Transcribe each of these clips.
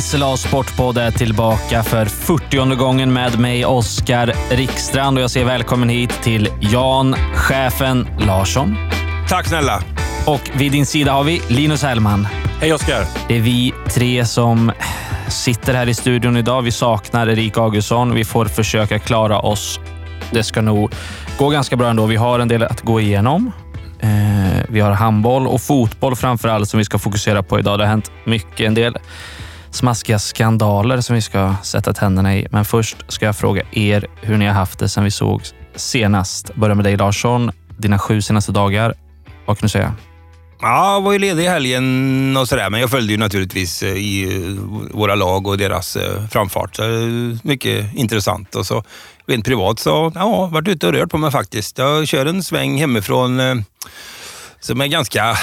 SLA Sportpodd är tillbaka för 40 gången med mig, Oskar Rikstrand. Och jag säger välkommen hit till Jan Chefen Larsson. Tack snälla. Och vid din sida har vi Linus Hellman. Hej Oskar. Det är vi tre som sitter här i studion idag. Vi saknar Erik Augustsson. Vi får försöka klara oss. Det ska nog gå ganska bra ändå. Vi har en del att gå igenom. Eh, vi har handboll och fotboll framför allt som vi ska fokusera på idag. Det har hänt mycket. En del smaskiga skandaler som vi ska sätta tänderna i. Men först ska jag fråga er hur ni har haft det sen vi såg senast. Börja med dig Larsson. Dina sju senaste dagar. Vad kan du säga? Ja, jag var ju ledig i helgen och sådär, men jag följde ju naturligtvis eh, i eh, våra lag och deras eh, framfart. Så mycket intressant. Och så rent privat så, ja, varit ute och rört på mig faktiskt. Jag kör en sväng hemifrån som är ganska,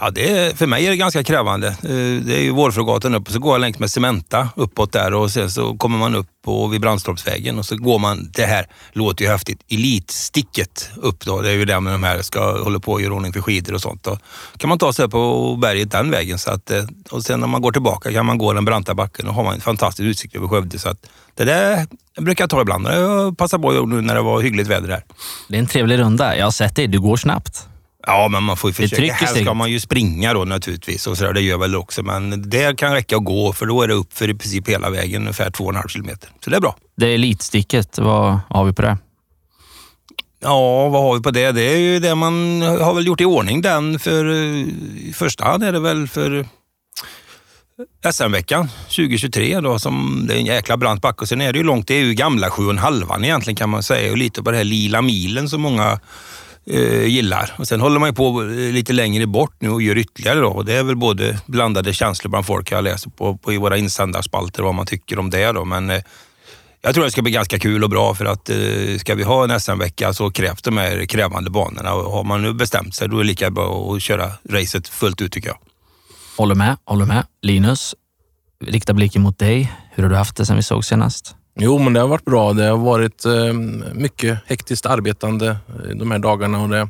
ja det är, för mig är det ganska krävande. Eh, det är ju Vårfrögatan upp och så går jag längs med Cementa uppåt där och sen så kommer man upp på, vid Brandstorpsvägen och så går man, det här låter ju häftigt, Elitsticket upp då. Det är ju där med de här ska hålla på och göra ordning för skidor och sånt. Då kan man ta sig upp på berget den vägen. Så att, eh, och sen när man går tillbaka kan man gå den branta backen och har man en fantastisk utsikt över Skövde. Så att det där brukar jag ta ibland. Jag passar på nu när det var hyggligt väder här. Det är en trevlig runda. Jag har sett dig, Du går snabbt. Ja, men man får ju försöka. Här ska man ju springa då naturligtvis och så där, det gör väl också. Men det kan räcka att gå för då är det upp för i princip hela vägen, ungefär 2,5 kilometer. Så det är bra. Det är elitsticket. Vad har vi på det? Ja, vad har vi på det? Det är ju det man har väl gjort i ordning den för i första hand är det väl för SM-veckan 2023 då, som det är en jäkla brant backe. Och sen är det ju långt, det är ju gamla sju och halvan egentligen kan man säga och lite på det här lila milen som många eh, gillar. Och sen håller man ju på eh, lite längre bort nu och gör ytterligare. Då. Och det är väl både blandade känslor bland folk jag läser på, på i våra insändarspalter vad man tycker om det. Då. Men eh, jag tror det ska bli ganska kul och bra för att eh, ska vi ha en SM-vecka så krävs de här krävande banorna. Och har man nu bestämt sig då är det lika bra att köra racet fullt ut tycker jag. Håller med, håller med. Linus, rikta blicken mot dig. Hur har du haft det sen vi såg senast? Jo, men det har varit bra. Det har varit eh, mycket hektiskt arbetande eh, de här dagarna. Och det,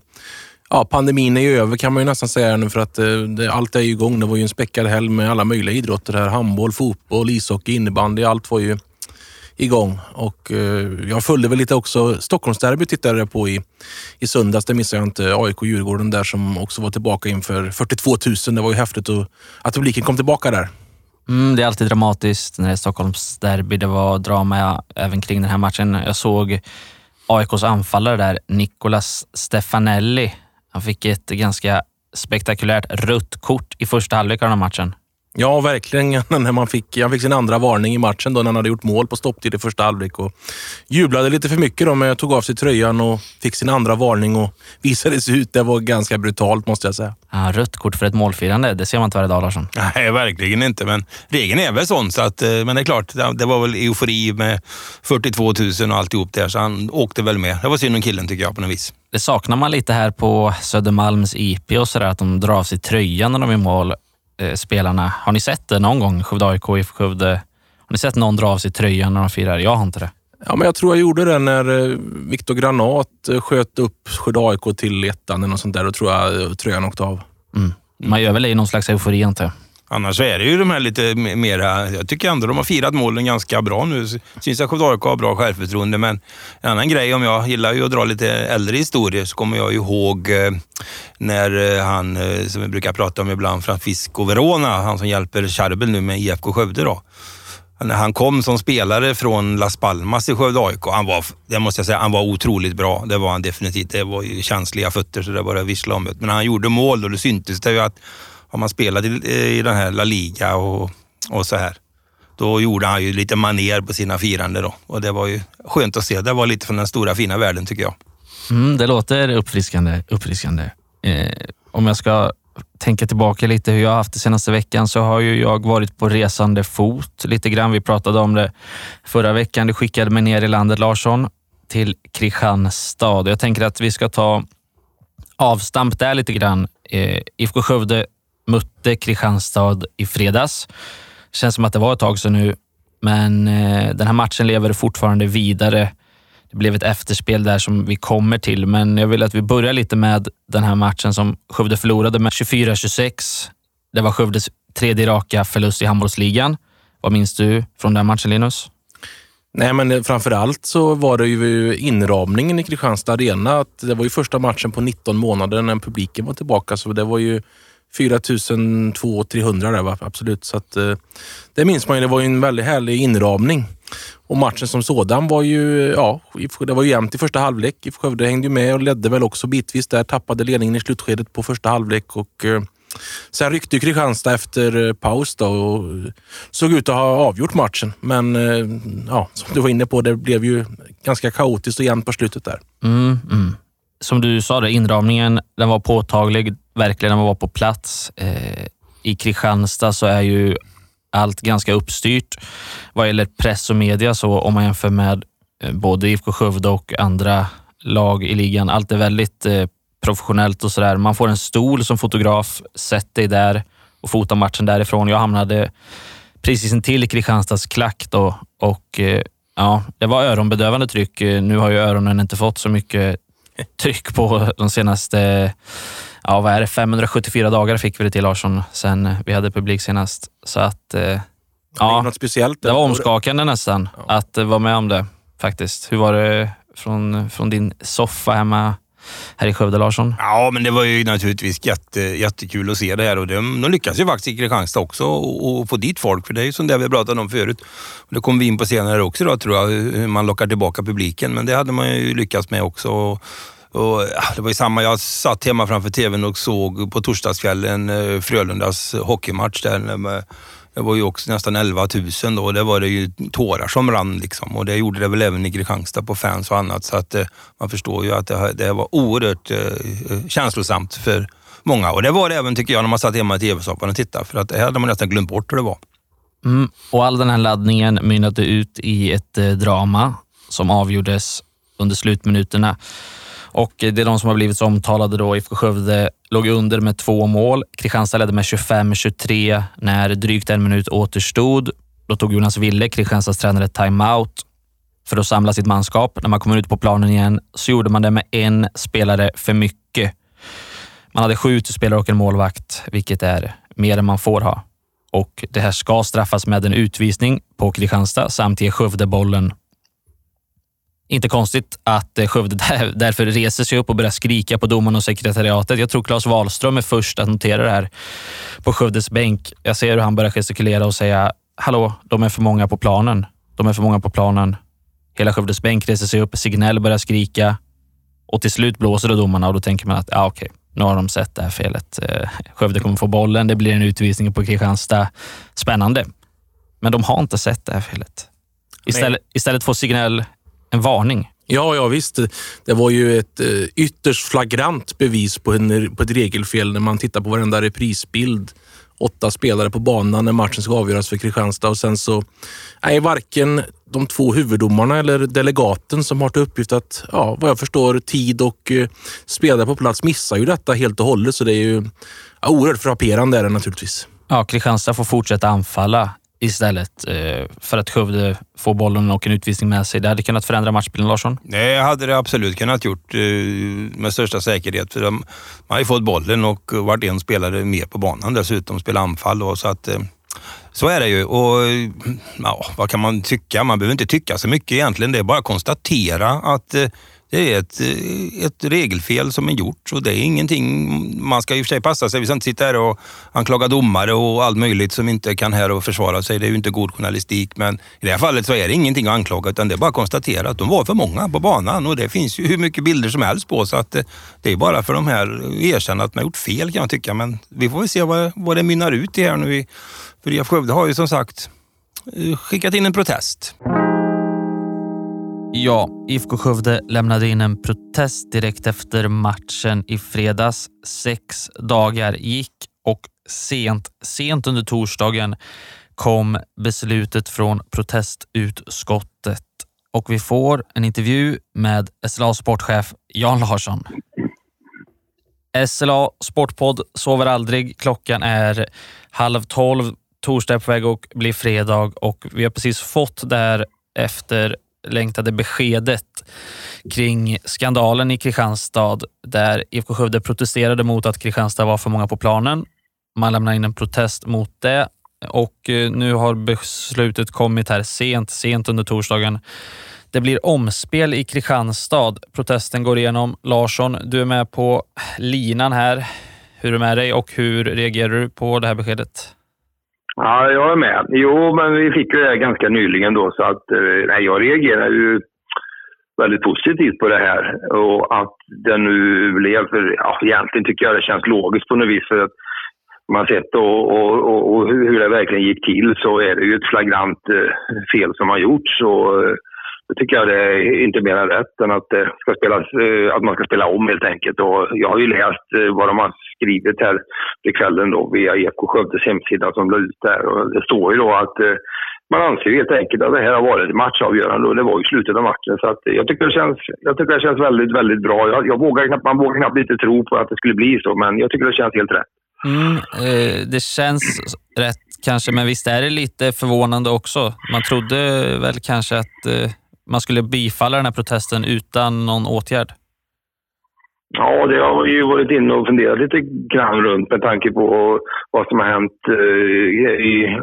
ja, pandemin är ju över kan man ju nästan säga nu för att eh, det, allt är igång. Det var ju en späckad helg med alla möjliga idrotter här. Handboll, fotboll, ishockey, innebandy. Allt var ju igång. Och jag följde väl lite också Stockholmsderbyt tittade jag på i, i söndags. Det missade jag inte. AIK-Djurgården där som också var tillbaka inför 42 000. Det var ju häftigt att publiken kom tillbaka där. Mm, det är alltid dramatiskt när det är Stockholms derby. Det var drama även kring den här matchen. Jag såg AIKs anfallare där, Nicolas Stefanelli. Han fick ett ganska spektakulärt rött kort i första halvlek av den här matchen. Ja, verkligen. När man fick, han fick sin andra varning i matchen då när han hade gjort mål på stopptid i första halvlek och jublade lite för mycket då, men tog av sig tröjan och fick sin andra varning och visade sig ut. Det var ganska brutalt måste jag säga. Ja, rött kort för ett målfirande, det ser man inte varje dag Larsson. Nej, verkligen inte. Men regeln är väl sån. Så att, eh, men det är klart, det var väl eufori med 42 000 och alltihop där, så han åkte väl med. Det var synd om killen tycker jag på något vis. Det saknar man lite här på Södermalms IP och sådär, att de drar av sig tröjan när de är mål eh, spelarna. Har ni sett det någon gång, Skövde AIK, IFK Skövde? Har ni sett någon dra av sig tröjan när de firar? Jag har inte det. Ja, men jag tror jag gjorde det när eh, Viktor Granat eh, sköt upp Skövde AIK till ettan eller något sånt där. Då tror jag eh, tröjan åkte av. Mm. Man gör väl det i någon slags eufori, antar jag. Annars är det ju de här lite mera, jag tycker ändå de har firat målen ganska bra nu. Syns att Skövde AIK har bra självförtroende, men en annan grej, om jag gillar ju att dra lite äldre historier, så kommer jag ihåg eh, när eh, han, eh, som vi brukar prata om ibland, Francisco Verona, han som hjälper Charbel nu med IFK Skövde då. När han kom som spelare från Las Palmas i Skövde AIK, han var, det måste jag säga, han var otroligt bra. Det var han definitivt. Det var ju känsliga fötter så det var det vissla om. Men när han gjorde mål och det syntes det ju att har man spelat i, i den här La Liga och, och så här, då gjorde han ju lite maner på sina firande då. Och det var ju skönt att se. Det var lite från den stora fina världen tycker jag. Mm, det låter uppfriskande. uppfriskande. Eh, om jag ska tänka tillbaka lite hur jag har haft det senaste veckan så har ju jag varit på resande fot lite grann. Vi pratade om det förra veckan. Du skickade mig ner i landet Larsson till Kristianstad. Jag tänker att vi ska ta avstamp där lite grann. Eh, IFK Skövde mötte Kristianstad i fredags. Känns som att det var ett tag sedan nu, men eh, den här matchen lever fortfarande vidare. Det blev ett efterspel där som vi kommer till, men jag vill att vi börjar lite med den här matchen som Skövde förlorade med 24-26. Det var Skövdes tredje raka förlust i handbollsligan Vad minns du från den matchen Linus? Nej, men framför allt så var det ju inramningen i Kristianstad Arena. Att det var ju första matchen på 19 månader när publiken var tillbaka, så det var ju 4200-300 där, va? absolut. Så att, eh, det minns man ju. Det var ju en väldigt härlig inramning. Och matchen som sådan var ju, ja, det var ju jämnt i första halvlek. IFK Skövde hängde ju med och ledde väl också bitvis där. Tappade ledningen i slutskedet på första halvlek och eh, sen ryckte Kristianstad efter eh, paus då och såg ut att ha avgjort matchen. Men eh, ja, som du var inne på, det blev ju ganska kaotiskt och jämnt på slutet där. Mm, mm. Som du sa, det, inramningen den var påtaglig, verkligen när man var på plats. Eh, I Kristianstad så är ju allt ganska uppstyrt vad gäller press och media. Så om man jämför med eh, både IFK Skövde och andra lag i ligan. Allt är väldigt eh, professionellt och sådär. Man får en stol som fotograf, sätt dig där och fota matchen därifrån. Jag hamnade precis intill Kristianstads klack då och eh, ja, det var öronbedövande tryck. Eh, nu har ju öronen inte fått så mycket tryck på de senaste ja, vad är det, 574 dagar fick vi det till Larsson sen vi hade publik senast. Så att, eh, ja, något speciellt, det var omskakande nästan ja. att vara med om det faktiskt. Hur var det från, från din soffa hemma här i Skövde, Larsson? Ja, men det var ju naturligtvis jätte, jättekul att se det här och de, de lyckas ju faktiskt i Kristianstad också och få dit folk, för det är ju som det vi pratade om förut. Och det kommer vi in på senare också då, tror jag, hur man lockar tillbaka publiken, men det hade man ju lyckats med också. Och, ja, det var ju samma, jag satt hemma framför tvn och såg på torsdagskvällen eh, Frölundas hockeymatch där. Med, det var ju också nästan 11 000 då och det var det ju tårar som rann liksom. Och det gjorde det väl även i Kristianstad på fans och annat. Så att eh, man förstår ju att det, det var oerhört eh, eh, känslosamt för många. Och det var det även tycker jag när man satt hemma i tv-soffan och tittade. För att det hade man nästan glömt bort hur det var. Mm. Och all den här laddningen mynnade ut i ett eh, drama som avgjordes under slutminuterna. Och eh, det är de som har blivit så omtalade då. IFK Skövde låg under med två mål. Kristianstad ledde med 25-23 när drygt en minut återstod. Då tog Jonas Wille, Kristianstads tränare, timeout för att samla sitt manskap. När man kom ut på planen igen så gjorde man det med en spelare för mycket. Man hade sju spelare och en målvakt, vilket är mer än man får ha. Och Det här ska straffas med en utvisning på Kristianstad samt ge Skövde bollen inte konstigt att eh, Skövde därför reser sig upp och börjar skrika på domaren och sekretariatet. Jag tror Claes Wahlström är först att notera det här på Skövdes bänk. Jag ser hur han börjar gestikulera och säga “Hallå, de är för många på planen. De är för många på planen.” Hela Skövdes bänk reser sig upp, Signell börjar skrika och till slut blåser det domarna och då tänker man att ja, okej, nu har de sett det här felet. Eh, Skövde kommer få bollen, det blir en utvisning på Kristianstad. Spännande. Men de har inte sett det här felet. Istället, istället får Signell en varning. Ja, ja visst. Det var ju ett eh, ytterst flagrant bevis på, en, på ett regelfel när man tittar på varenda reprisbild. Åtta spelare på banan när matchen ska avgöras för Kristianstad och sen så är varken de två huvuddomarna eller delegaten som har till uppgift att, ja, vad jag förstår, tid och eh, spelare på plats missar ju detta helt och hållet. Så det är ju ja, oerhört frapperande är det naturligtvis. Ja, Kristianstad får fortsätta anfalla istället eh, för att Skövde får bollen och en utvisning med sig. Det hade kunnat förändra matchbilden, Larsson? Det hade det absolut kunnat gjort eh, med största säkerhet. För de, man har ju fått bollen och varit en spelare mer på banan dessutom, spelat anfall. Och, så att, eh, så är det ju. Och, ja, vad kan man tycka? Man behöver inte tycka så mycket egentligen. Det är bara att konstatera att det är ett, eh, ett regelfel som är gjort och det är ingenting, man ska i och för sig passa sig. Vi ska inte sitta här och anklaga domare och allt möjligt som inte kan här och försvara sig. Det är ju inte god journalistik, men i det här fallet så är det ingenting att anklaga utan det är bara att konstatera att de var för många på banan och det finns ju hur mycket bilder som helst på så att det, det är bara för de här att erkänna att man har gjort fel kan jag tycka. Men vi får väl se vad, vad det mynnar ut i här nu. För IF Skövde har ju som sagt eh, skickat in en protest. Ja, IFK Skövde lämnade in en protest direkt efter matchen i fredags. Sex dagar gick och sent, sent under torsdagen kom beslutet från protestutskottet och vi får en intervju med SLA sportchef Jan Larsson. SLA Sportpodd sover aldrig. Klockan är halv tolv. Torsdag är på väg att bli fredag och vi har precis fått där efter efterlängtade beskedet kring skandalen i Kristianstad där IFK Skövde protesterade mot att Kristianstad var för många på planen. Man lämnade in en protest mot det och eh, nu har beslutet kommit här sent, sent under torsdagen. Det blir omspel i Kristianstad. Protesten går igenom. Larsson, du är med på linan här. Hur är det med dig och hur reagerar du på det här beskedet? Ja, jag är med. Jo, men vi fick ju det här ganska nyligen då, så att eh, nej, jag reagerar ju väldigt positivt på det här. Och att det nu blev, för ja, egentligen tycker jag det känns logiskt på något vis. För att man sett och, och, och, hur det verkligen gick till så är det ju ett flagrant eh, fel som har gjorts. Och, eh, då tycker jag det är inte mer än rätt än att, det ska spelas, eh, att man ska spela om helt enkelt. Och jag har ju läst vad de har skrivit här till kvällen då via Eko Skövdes hemsida som la ut där. Och det står ju då att eh, man anser helt enkelt att det här har varit matchavgörande och det var ju slutet av matchen. Så att jag, tycker det känns, jag tycker det känns väldigt, väldigt bra. Jag, jag vågar knappt, man vågar knappt inte tro på att det skulle bli så, men jag tycker det känns helt rätt. Mm, eh, det känns rätt kanske, men visst är det lite förvånande också? Man trodde väl kanske att eh, man skulle bifalla den här protesten utan någon åtgärd? Ja, det har vi ju varit inne och funderat lite grann runt med tanke på vad som har hänt eh, i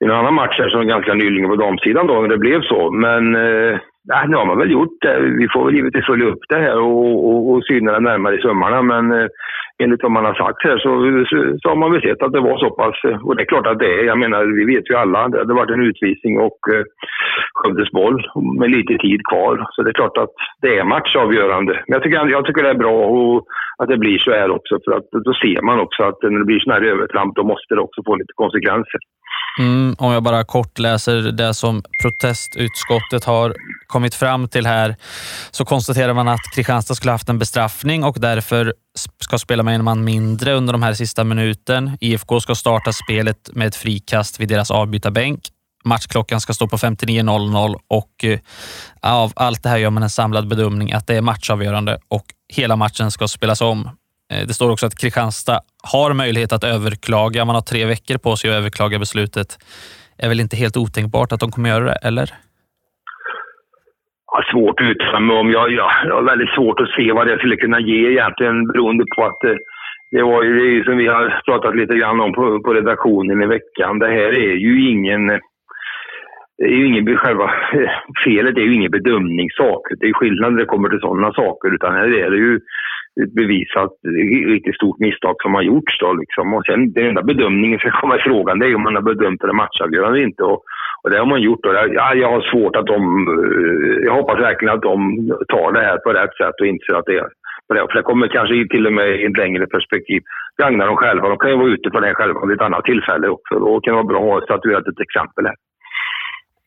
i en annan match här som ganska nyligen på damsidan då, när det blev så. Men eh, Ja, nu har man väl gjort det. Vi får väl givetvis följa upp det här och, och, och syna det närmare i sömmarna. Men eh, enligt vad man har sagt här så, så, så, har man väl sett att det var så pass. Eh, och det är klart att det är. Jag menar, vi vet ju alla. Det hade varit en utvisning och eh, Skövdes boll med lite tid kvar. Så det är klart att det är matchavgörande. Men jag tycker, jag tycker det är bra och, att det blir så här också. För att då ser man också att när det blir sådana här övertramp då måste det också få lite konsekvenser. Mm, om jag bara kort läser det som protestutskottet har kommit fram till här, så konstaterar man att Kristianstad skulle haft en bestraffning och därför ska spela med en man mindre under de här sista minuten. IFK ska starta spelet med ett frikast vid deras avbytarbänk. Matchklockan ska stå på 59.00 och eh, av allt det här gör man en samlad bedömning att det är matchavgörande och hela matchen ska spelas om. Eh, det står också att Kristianstad har möjlighet att överklaga. Man har tre veckor på sig att överklaga beslutet. Det är väl inte helt otänkbart att de kommer göra det, eller? Ja, svårt att uttala mig om. Jag, jag, jag har väldigt svårt att se vad det skulle kunna ge egentligen beroende på att det, det var ju som vi har pratat lite grann om på, på redaktionen i veckan. Det här är ju ingen det är ju ingen, själva felet är ju ingen bedömningssak. Det är skillnad när det kommer till sådana saker. Utan här är det ju ett bevisat riktigt stort misstag som har gjorts. Då, liksom. och sen, den enda bedömningen som kommer i frågan det är om man har bedömt det matchavgörande eller inte. Och, och det har man gjort. Då. Ja, jag har svårt att de... Eh, jag hoppas verkligen att de tar det här på rätt sätt och inser att det är på det. För det kommer kanske till och med i ett längre perspektiv gagna dem själva. De kan ju vara ute på det själva vid ett annat tillfälle också. Då kan det vara bra att ha statuerat ett exempel här.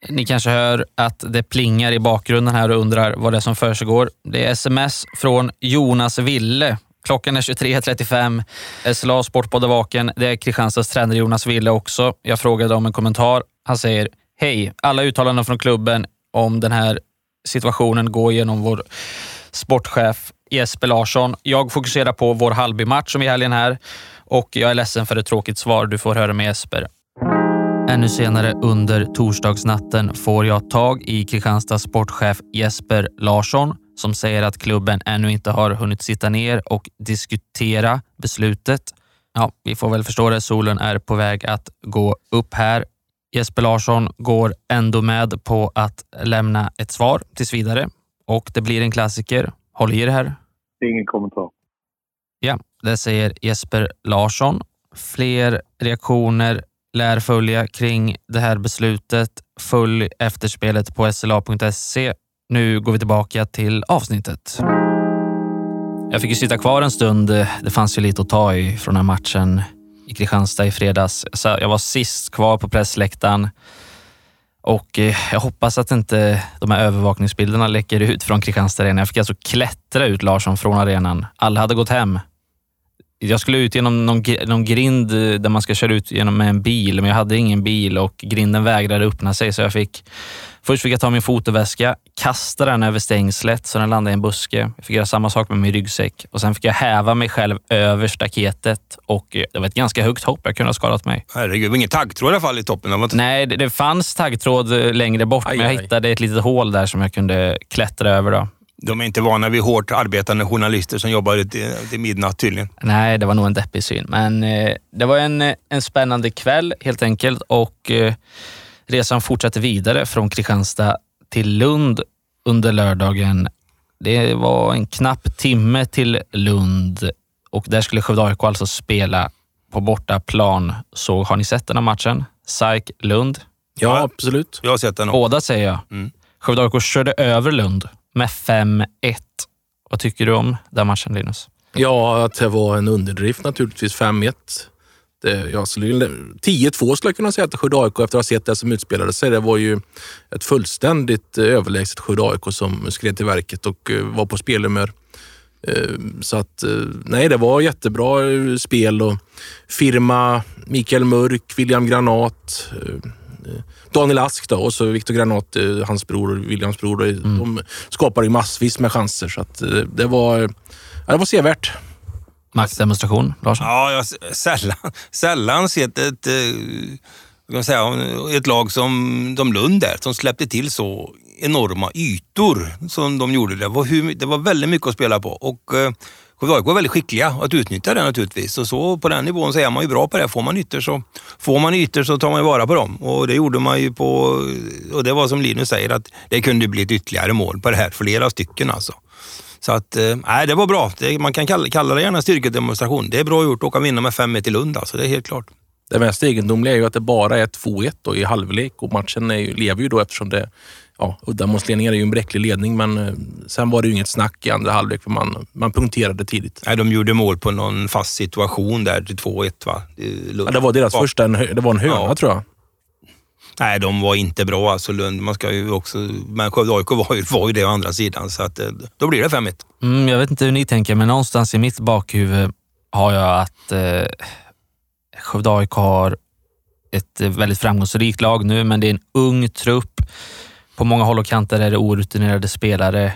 Ni kanske hör att det plingar i bakgrunden här och undrar vad det är som försiggår. Det är sms från Jonas Ville. Klockan är 23.35. Eh, SLA Sportpodd är vaken. Det är Kristianstads tränare Jonas Ville också. Jag frågade om en kommentar. Han säger Hej! Alla uttalanden från klubben om den här situationen går genom vår sportchef Jesper Larsson. Jag fokuserar på vår Hallby-match som är helgen här och jag är ledsen för ett tråkigt svar. Du får höra med Jesper. Ännu senare under torsdagsnatten får jag tag i Kristianstads sportchef Jesper Larsson som säger att klubben ännu inte har hunnit sitta ner och diskutera beslutet. Ja, vi får väl förstå det. Solen är på väg att gå upp här. Jesper Larsson går ändå med på att lämna ett svar tills vidare och det blir en klassiker. Håll i det här. Ingen kommentar. Ja, det säger Jesper Larsson. Fler reaktioner lär följa kring det här beslutet. Följ efterspelet på sla.se. Nu går vi tillbaka till avsnittet. Jag fick ju sitta kvar en stund. Det fanns ju lite att ta i från den här matchen i Kristianstad i fredags. jag var sist kvar på pressläktaren och eh, jag hoppas att inte de här övervakningsbilderna läcker ut från Kristianstad Arena. Jag fick alltså klättra ut Larsson från arenan. Alla hade gått hem. Jag skulle ut genom någon, någon grind eh, där man ska köra ut genom med en bil, men jag hade ingen bil och grinden vägrade öppna sig. Så jag fick, först fick jag ta min fotoväska, kasta den över stängslet så den landade i en buske. Jag fick göra samma sak med min ryggsäck och sen fick jag häva mig själv över staketet och eh, det var ett ganska högt hopp. Jag kunde ha skadat mig. Herregud, det var ingen taggtråd i alla fall i toppen? Inte... Nej, det, det, fanns taggtråd eh, längre bort, aj, men jag aj. hittade ett litet hål där som jag kunde klättra över. Då. De är inte vana vid hårt arbetande journalister som jobbar till, till midnatt tydligen. Nej, det var nog en deppig syn. Men eh, det var en, en spännande kväll helt enkelt och eh, resan fortsatte vidare från Kristianstad till Lund under lördagen. Det var en knapp timme till Lund och där skulle Skövde AIK alltså spela på bortaplan. Så har ni sett den här matchen? SAIK Lund. Ja, Ja. absolut. Jag har sett den också. Båda säger jag. Mm. Skövde AIK körde över Lund med 5-1. Vad tycker du om den matchen Linus? Ja, att det var en underdrift naturligtvis. 5-1. Jag skulle, 10-2 skulle jag kunna säga till Skövde AIK efter att ha sett det som utspelade sig. Det var ju ett fullständigt eh, överlägset Skövde AIK som skred till verket och eh, var på spelhumör. Eh, så att, nej, det var jättebra spel och firma Mikael Mörk, William Granat, Daniel Ask då, och så Viktor Granat, eh, hans bror, Williams bror. då, De skapade ju massvis med chanser så att eh, det var, ja, det var sevärt. Maktdemonstration, Larsson? Ja, jag har sällan, sällan sett ett, eh, kan säga, ett lag som de Lund där, som släppte till så enorma ytor som de gjorde. Det var, hur, det var väldigt mycket att spela på och eh, Skövde AIK var väldigt skickliga att utnyttja det naturligtvis. Och så på den nivån så är man ju bra på det. Får man ytor så, får man ytor så tar man ju vara på dem. Och det gjorde man ju på, och det var som Linus säger att det kunde bli ett ytterligare mål på det här. Flera stycken alltså. Så att, eh, nej, det var bra. Det, man kan kalla, kalla det gärna styrkedemonstration. Det är bra gjort att åka och vinna med 5-1 i Lund, alltså. det är helt klart. Det mest egendomliga är ju att det bara är 2-1 i halvlek och matchen är ju, lever ju då eftersom det Ja, uddamålsledningar är ju en bräcklig ledning men eh, sen var det ju inget snack i andra halvlek för man, man punkterade tidigt. Nej, de gjorde mål på någon fast situation där till 2-1 va? Lund. Ja, det var deras Ja. första, det var en höna Ja. tror jag. Nej, de var inte bra alltså Lund. Man ska ju också, men Skövde AIK var ju, var ju det å andra sidan så att, eh, då blir det 5-1. Mm, jag vet inte hur ni tänker, men någonstans i mitt bakhuvud har jag att eh, Skövde AIK har ett eh, väldigt framgångsrikt lag nu, men det är en ung trupp. På många håll och kanter är det orutinerade spelare.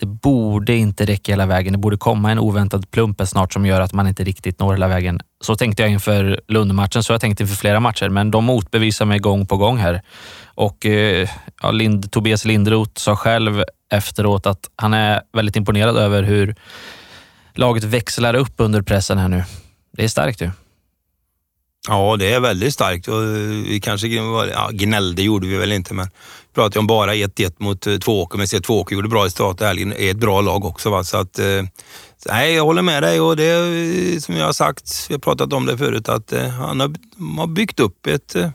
Det borde inte räcka hela vägen. Det borde komma en oväntad plump snart som gör att man inte riktigt når hela vägen. Så tänkte jag inför Lundmatchen, så har jag tänkt inför flera matcher, men de motbevisar mig gång på gång här. Och eh, ja, Lind, Tobias Lindroth sa själv efteråt att han är väldigt imponerad över hur laget växlar upp under pressen här nu. Det är starkt ju. Ja, det är väldigt starkt. Och eh, vi kanske ja, gnällde gjorde vi väl inte, men pratar jag om bara 1-1 mot eh, Tvååker, men Tvååker gjorde bra i start och är ett bra lag också. Va? Så att, eh, nej, jag håller med dig och det är som jag har sagt, vi har pratat om det förut, att eh, han har, de har byggt upp ett eh,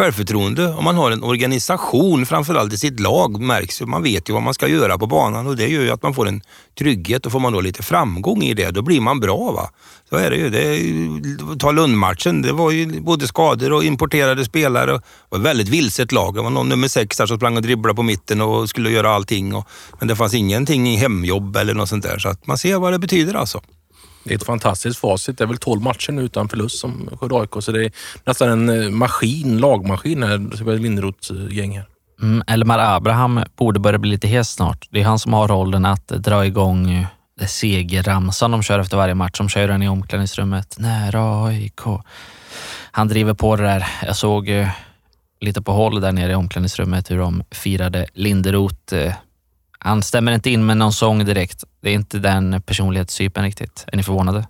självförtroende. Om man har en organisation, framförallt i sitt lag, märks ju. Man vet ju vad man ska göra på banan och det gör ju att man får en trygghet och får man då lite framgång i det, då blir man bra. va. Så är det ju. Det är, ta Lundmatchen, det var ju både skador och importerade spelare. Det var ett väldigt vilset lag. Det var någon nummer sex där som sprang och dribblade på mitten och skulle göra allting. Och, men det fanns ingenting i hemjobb eller något sånt där. Så att man ser vad det betyder alltså. Det är ett fantastiskt facit. Det är väl 12 matcher nu utan förlust som Skövde AIK, så det är nästan en eh, maskin, lagmaskin här, Linderoth-gäng eh, här. Mm, Elmar Abraham borde börja bli lite hes snart. Det är han som har rollen att eh, dra igång segerramsan de kör efter varje match. De kör den i omklädningsrummet. Nära AIK. Han driver på det där. Jag såg lite på håll där nere i omklädningsrummet hur de firade Linderoth. Han stämmer inte in med någon sång direkt. Det är inte den personlighetstypen riktigt. Är ni förvånade?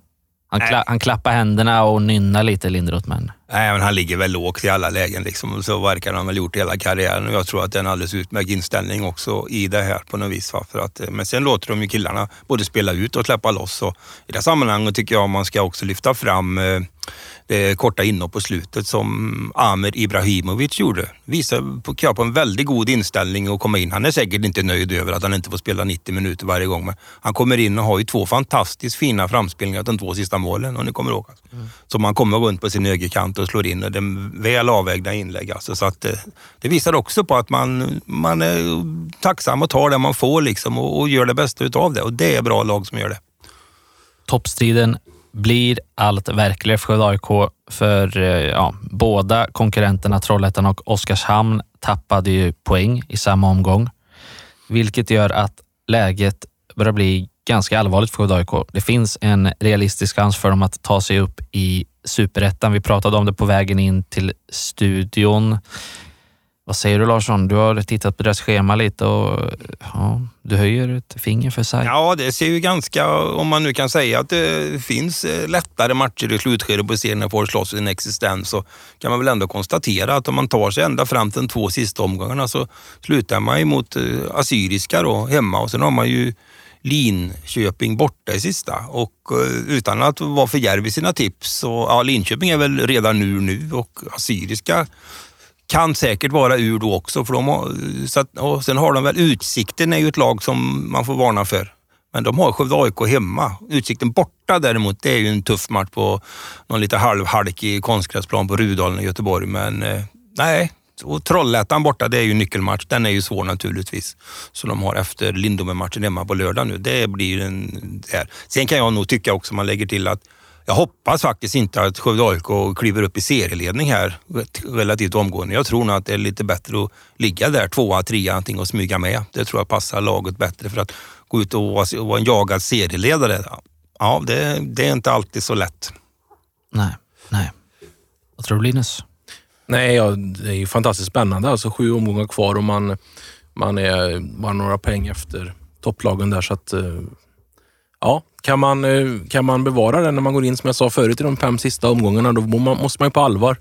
Han, kla- han klappar händerna och nynnar lite Linderoth, men Nej, men han ligger väl lågt i alla lägen. Liksom. Så verkar han väl gjort hela karriären och jag tror att det är en alldeles utmärkt inställning också i det här på något vis. Va? För att, eh, men sen låter de ju killarna både spela ut och släppa loss. Och I det sammanhanget tycker jag man ska också lyfta fram eh, det korta inhopp på slutet som Amer Ibrahimovic gjorde. Visar på, på en väldigt god inställning att komma in. Han är säkert inte nöjd över att han inte får spela 90 minuter varje gång, men han kommer in och har ju två fantastiskt fina framspelningar de två sista målen, om ni kommer ihåg. Så man kommer runt på sin högerkant och slår in och det är väl avvägda inlägg. Alltså, så att, eh, det visar också på att man, man är tacksam och tar det man får liksom, och, och gör det bästa utav det. Och det är bra lag som gör det. toppstriden blir allt verkligare för Skövde AIK. För eh, ja, båda konkurrenterna Trollhättan och Oskarshamn tappade ju poäng i samma omgång, vilket gör att läget börjar bli ganska allvarligt för Skövde AIK. Det finns en realistisk chans för dem att ta sig upp i superettan. Vi pratade om det på vägen in till studion. Vad säger du Larsson? Du har tittat på deras schema lite och ja, du höjer ett finger för sig. Ja, det ser ju ganska, om man nu kan säga att det finns eh, lättare matcher i slutskedet på serien när folk slåss sin existens, så kan man väl ändå konstatera att om man tar sig ända fram till de två sista omgångarna så slutar man ju mot eh, Assyriska då, hemma och sen har man ju Linköping borta i sista och eh, utan att vara för djärv i sina tips så ja, Linköping är väl redan nu nu och Assyriska kan säkert vara ur då också. För de har, eh, så att, och sen har de väl Utsikten är ju ett lag som man får varna för. Men de har Skövde AIK hemma. Utsikten borta däremot, det är ju en tuff match på någon lite halvhalkig konstgräsplan på Rudalen i Göteborg. Men eh, nej, och Trollhättan borta, det är ju nyckelmatch. Den är ju svår naturligtvis. Så de har efter Lindome-matchen hemma på lördag nu. Det blir en... Där. Sen kan jag nog tycka också, man lägger till att jag hoppas faktiskt inte att Skövde AIK kliver upp i serieledning här relativt omgående. Jag tror nog att det är lite bättre att ligga där tvåa, trea någonting och smyga med. Det tror jag passar laget bättre för att gå ut och vara en jagad serieledare. Ja, det, det är inte alltid så lätt. Nej, nej. Vad tror du Linus? Nej, ja, det är ju fantastiskt spännande. Alltså sju omgångar kvar och man, man är bara några poäng efter topplagen där. Så att, eh, ja, kan man, eh, kan man bevara det när man går in, som jag sa förut, i de fem sista omgångarna, då måste man ju på allvar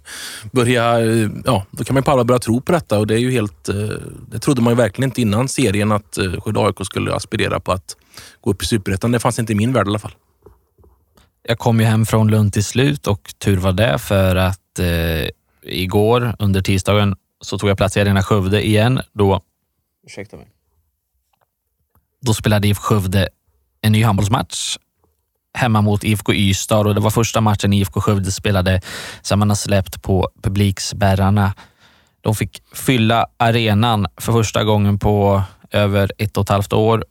börja, eh, ja, då kan man på allvar börja tro på detta och det är ju helt, det trodde man ju verkligen inte innan serien att Skövde AIK skulle aspirera på att gå upp i Superettan. Det fanns inte i min värld i alla fall. Jag kom ju hem från Lund till slut och tur var det för att eh, igår under tisdagen så tog jag plats i Arena Skövde igen. Då, ursäkta mig. Då spelade IFK Skövde en ny handbollsmatch hemma mot IFK Ystad och det var första matchen IFK Skövde spelade sedan man har släppt på publikspärrarna. De fick fylla arenan för första gången på över ett och ett halvt år.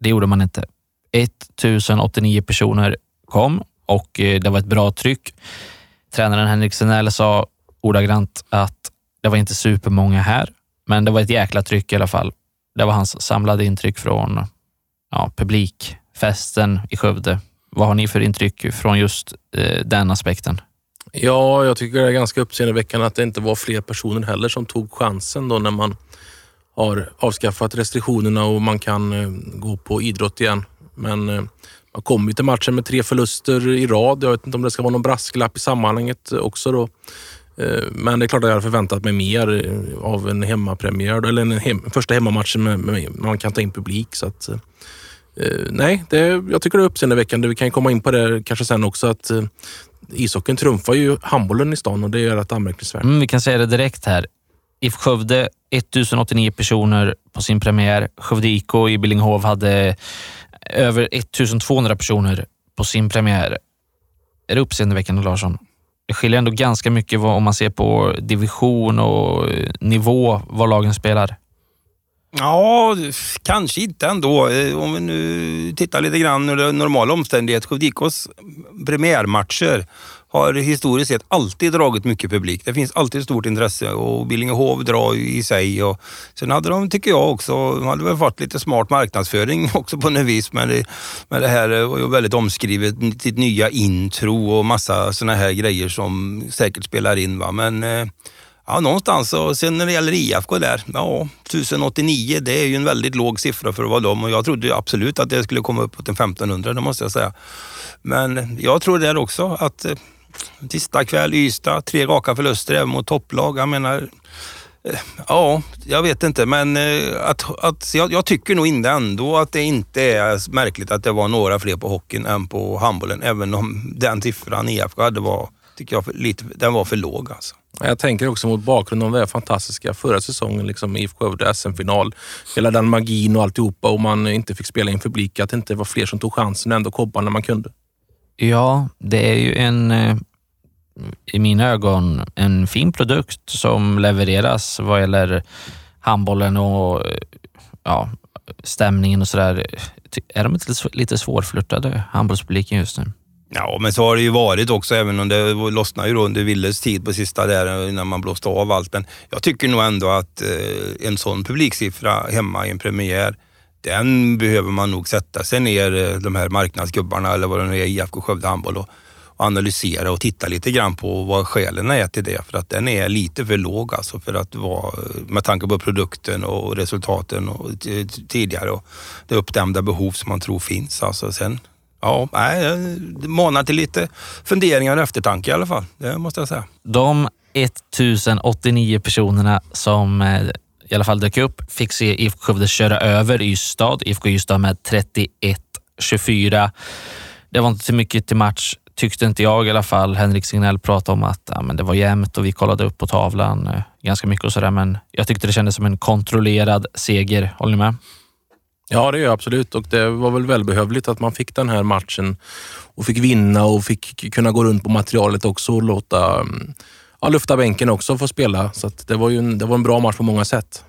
Det gjorde man inte. 1089 personer kom och eh, det var ett bra tryck. Tränaren Henrik Senell sa ordagrant att det var inte supermånga här, men det var ett jäkla tryck i alla fall. Det var hans samlade intryck från ja, publikfesten i Skövde. Vad har ni för intryck från just eh, den aspekten? Ja, jag tycker det är ganska uppseendeväckande att det inte var fler personer heller som tog chansen då när man har avskaffat restriktionerna och man kan eh, gå på idrott igen. Men eh, man kommer till matchen med tre förluster i rad. Jag vet inte om det ska vara någon brasklapp i sammanhanget också då. Eh, men det är klart att jag hade förväntat mig mer eh, av en hemmapremiär, eller en hem, första hemmamatchen med, med, man kan ta in publik. Så att, eh, eh, nej, det, jag tycker det är uppseendeväckande. Vi kan komma in på det kanske sen också att ishockeyn trumfar ju handbollen i stan och det är rätt anmärkningsvärt. Mm, vi kan säga det direkt här. IF Skövde 1089 personer på sin premiär. Skövde IK i Billingehov hade över 1200 personer på sin premiär. Är det uppseendeväckande Larsson? Det skiljer ändå ganska mycket om man ser på division och eh, nivå, vad lagen spelar. Ja, kanske inte ändå. Eh, om vi nu tittar lite grann under normala omständigheter. Skövde IKs premiärmatcher har historiskt sett alltid dragit mycket publik. Det finns alltid stort intresse och Billingehov drar ju i sig. Och sen hade de, tycker jag också, de hade väl fått lite smart marknadsföring också på något vis med det, men det här var ju väldigt omskrivet, sitt nya intro och massa sådana här grejer som säkert spelar in. Va? Men eh, Ja, någonstans. Och sen när det gäller IFK där, ja, 1089, det är ju en väldigt låg siffra för att vara dem och jag trodde absolut att det skulle komma upp till 1500, det måste jag säga. Men jag tror där också att eh, Tisdag kväll Ystad, tre raka förluster även mot topplag. Jag menar, eh, ja, jag vet inte, men eh, att, att, jag, jag tycker nog inte ändå att det inte är märkligt att det var några fler på hockeyn än på handbollen. Även om den siffran IFK hade var, tycker jag, lite, den var för låg. Alltså. Jag tänker också mot bakgrund av det fantastiska förra säsongen, liksom IFK Skövde SM-final. Hela den magin och alltihopa och man inte fick spela in publik, att det inte var fler som tog chansen och ändå kobbade när man kunde. Ja, det är ju en, eh, i mina ögon, en fin produkt som levereras vad gäller handbollen och eh, ja, stämningen och sådär. Är de inte lite svårflörtade, handbollspubliken just nu? Ja, men så har det ju varit också, även om det lossnade ju då under Willes tid på sista där eh, innan man blåste av allt. Men jag tycker nog ändå att eh, en sån publiksiffra hemma i en premiär, den behöver man nog sätta sig ner, eh, de här marknadsgubbarna eller vad det nu är, IFK Skövde Handboll och, analysera och titta lite grann på vad skälen är till det. För att den är lite för låg alltså för att vara, eh, med tanke på produkten och resultaten och tidigare och det uppdämda behov som man tror finns. Alltså sen, ja, nej, det manar till lite funderingar och eftertanke i alla fall. Det måste jag säga. De 1089 personerna som eh, i alla fall dök upp fick se IFK Skövde köra över Ystad. IFK Ystad med 31-24. Det var inte så mycket till match tyckte inte jag i alla fall. Henrik Signell pratade om att ja, men det var jämnt och vi kollade upp på tavlan eh, ganska mycket och sådär, men jag tyckte det kändes som en kontrollerad seger. Håller ni med? Ja, det gör jag absolut och det var väl välbehövligt att man fick den här matchen och fick vinna och fick kunna gå runt på materialet också och låta mm, han luftade bänken också få spela. Så det, var ju en, det var en bra match på många sätt.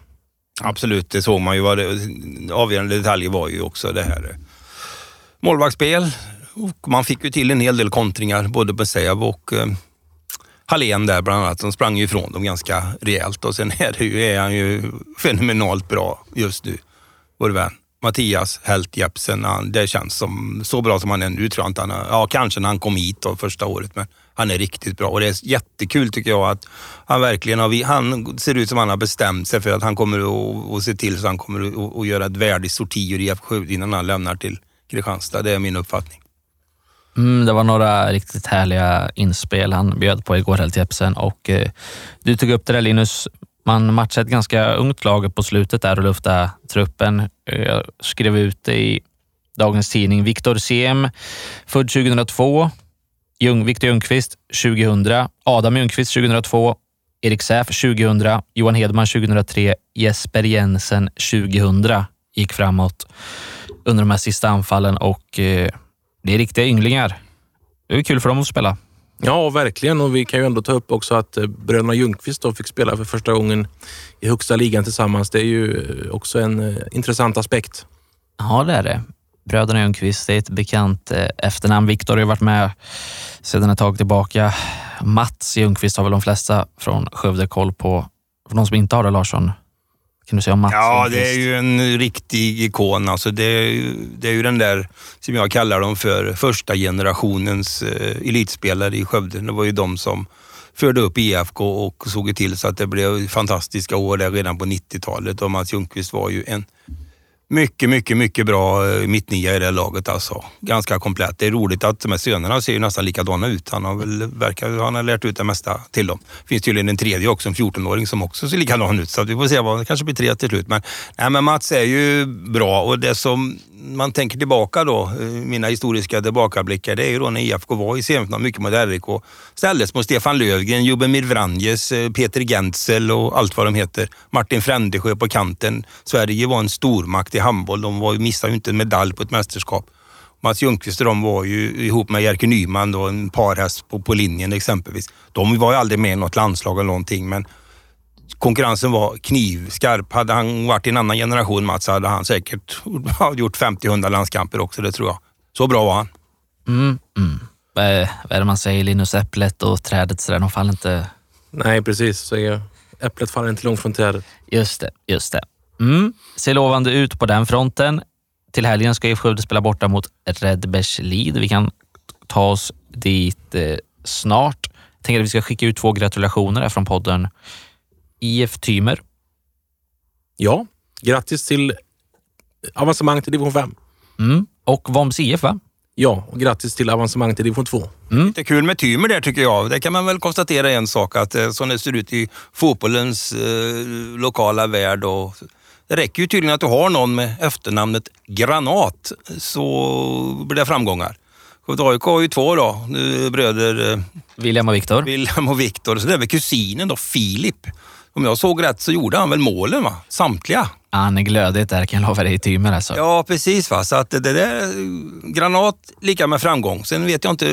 Absolut, det såg man ju. Vad det, avgörande detaljer var ju också det här eh, målvaktsspel, och man fick ju till en hel del kontringar, både på Säv och eh, Hallén där bland annat. De sprang ju ifrån dem ganska rejält och sen är, ju, är han ju fenomenalt bra just nu, vår vän. Mattias Helt Jepsen, det känns som så bra som han är nu tror jag inte han är, Ja, kanske när han kom hit då, första året, men han är riktigt bra och det är jättekul tycker jag att han verkligen har, han ser ut som han har bestämt sig för att han kommer att, att se till så han kommer att, att göra ett värdigt sorti ur IFK innan han lämnar till Kristianstad. Det är min uppfattning. Mm, det var några riktigt härliga inspel han bjöd på igår, helt Jepsen. Och eh, du tog upp det där Linus. Man matchade ett ganska ungt lag på slutet där och luftade truppen. Eh, jag skrev ut det i dagens tidning. Viktor Siem, född 2002. Ljung, Viktor Ljungqvist 2000. Adam Ljungqvist 2002. Erik Säf 2000. Johan Hedman 2003. Jesper Jensen 2000 gick framåt under de här sista anfallen och eh, det är riktiga ynglingar. Det är kul för dem att spela. Ja, verkligen. Och vi kan ju ändå ta upp också att eh, bröderna Ljungqvist då fick spela för första gången i högsta ligan tillsammans. Det är ju eh, också en eh, intressant aspekt. Ja, det är det. Bröderna Ljungqvist, det är ett bekant efternamn. Viktor har ju varit med sedan ett tag tillbaka. Mats Ljungqvist har väl de flesta från Skövde koll på. För de som inte har det, Larsson, kan du säga om Mats Ja, det är ju en riktig ikon. Alltså det, är, det är ju den där, som jag kallar dem för, första generationens eh, elitspelare i Skövde. Det var ju de som förde upp IFK och såg till så att det blev fantastiska år där redan på 90-talet. Och Mats Ljungqvist var ju en mycket, mycket, mycket bra eh, mittnia i det laget alltså. Ganska komplett. Det är roligt att de här sönerna ser ju nästan likadana ut. Han har väl verkar, han har lärt ut det mesta till dem. Det finns tydligen en tredje också, en 14-åring som också ser likadan ut. Så vi får se vad, det kanske blir tre till slut. Men, nej, men Mats är ju bra och det som man tänker tillbaka då, eh, mina historiska tillbakablickar, det är ju då när IFK var i semifinal mycket mot RIK. Ställdes mot Stefan Lövgren, Jubemir Vranjes, eh, Peter Gentzel och allt vad de heter. Martin Frändesjö på kanten. Sverige var en stormakt i handboll. De var, missade ju inte en medalj på ett mästerskap. Mats Ljungqvist och de var ju ihop med Jerker Nyman, då, en parhäst på, på linjen exempelvis. De var ju aldrig med i något landslag eller någonting, men konkurrensen var knivskarp. Hade han varit i en annan generation, Mats, hade han säkert gjort 50-100 landskamper också, det tror jag. Så bra var han. Mm, mm. Vad är det man säger? Linus Äpplet och trädet, så där, de faller inte... Nej, precis. Så äpplet faller inte långt från trädet. Just det, just det. Mm. Ser lovande ut på den fronten. Till helgen ska IFK Skövde spela borta mot Redbergslid. Vi kan ta oss dit eh, snart. Jag tänker att vi ska skicka ut två gratulationer från podden. IF Tymer. Ja, grattis till avancemang till division 5. Mm. Och Voms IF va? Ja, och grattis till avancemang till division 2. Mm. Det är kul med Tymer där tycker jag. Det kan man väl konstatera en sak att eh, som det ser ut i fotbollens eh, lokala värld och det räcker ju tydligen att du har någon med efternamnet Granat så blir det framgångar. AIK har ju två då, bröder. Eh, William och Viktor. William och Viktor. Så det är väl kusinen då, Filip. Om jag såg rätt så gjorde han väl målen va? Samtliga. Han är glödigt där kan jag lova dig i Tymer alltså. Ja precis va. Så att det där, granat lika med framgång. Sen vet jag inte,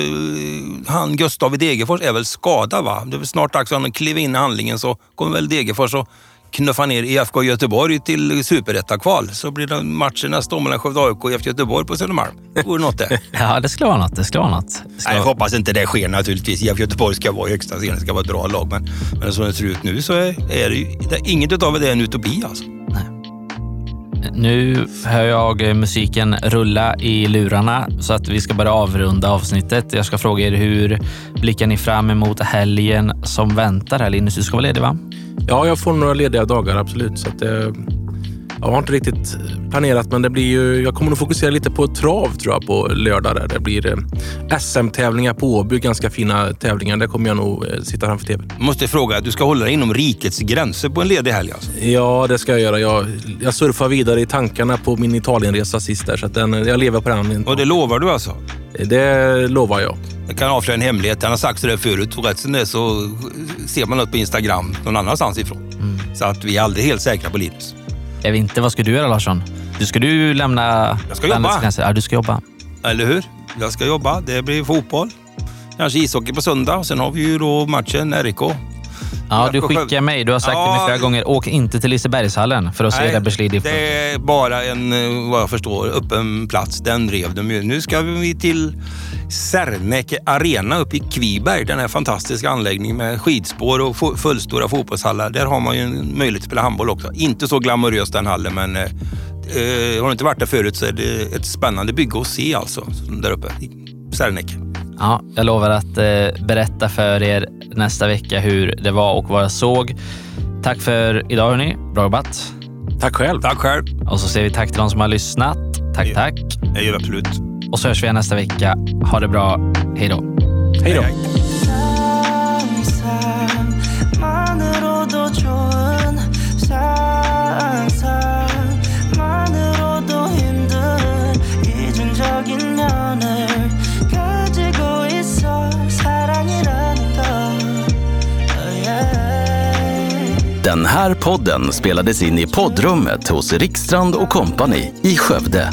han Gustav i Degerfors är väl skadad va? Det är väl snart dags att han kliver in i handlingen så kommer väl Degerfors och knuffa ner IFK Göteborg till superettakval så blir det matcher nästa år mellan Skövde AIK och IFK Göteborg på Södermalm. Det vore något det. ja, det skulle vara något. Det skulle vara något. Nej, jag hoppas inte det sker naturligtvis. IFK Göteborg ska vara i högsta serien, det ska vara ett bra lag. Men, men som det ser ut nu så är, är det, det, inget av det är en utopi alltså. Nu hör jag musiken rulla i lurarna så att vi ska börja avrunda avsnittet. Jag ska fråga er hur blickar ni fram emot helgen som väntar här? Linus, du ska vara ledig va? Ja, jag får några lediga dagar absolut. Så att, eh, jag har inte riktigt planerat, men det blir ju, jag kommer att fokusera lite på trav tror jag på lördag. Där. Det blir eh, SM-tävlingar på Åby, ganska fina tävlingar. Där kommer jag nog eh, sitta framför tvn. Måste fråga, du ska hålla dig inom rikets gränser på en ledig helg alltså? Ja, det ska jag göra. Jag, jag surfar vidare i tankarna på min Italienresa sist där, så den, jag lever på den. Och det lovar du alltså? Det lovar jag. Jag kan avslöja en hemlighet. Han har sagt där förut och rätt som det så ser man något på Instagram någon annanstans ifrån. Så att vi är aldrig helt säkra på Linus. Jag vet inte, vad ska du göra Larsson? Du ska du lämna... Jag ska jobba. gränser? Ja, du ska jobba. Eller hur? Jag ska jobba. Det blir fotboll. Kanske ishockey på söndag. Sen har vi ju då matchen RIK. Ja, du skickar mig. Du har sagt mig Ja. flera gånger, åk inte till Lisebergshallen för att se där Beslid IFK. det är bara en, eh, vad jag förstår, öppen plats. Den rev de ju. Nu ska vi till Serneke Arena uppe i Kviberg. Den här fantastiska anläggningen med skidspår och fullstora fotbollshallar. Där har man ju en möjlighet att spela handboll också. Inte så glamorös den hallen, men eh, eh, har du inte varit där förut så är det ett spännande bygge att se alltså. Där uppe i Serneke. Ja, jag lovar att eh, berätta för er nästa vecka hur det var och vad jag såg. Tack för idag hörni. Bra jobbat. Tack själv. Tack själv. Och så säger vi tack till de som har lyssnat. Tack, Ja. tack. Det gör vi absolut. Och så hörs vi nästa vecka. Ha det bra. Hej då. Hej då. Den här podden spelades in i poddrummet hos Rikstrand och Company i Skövde.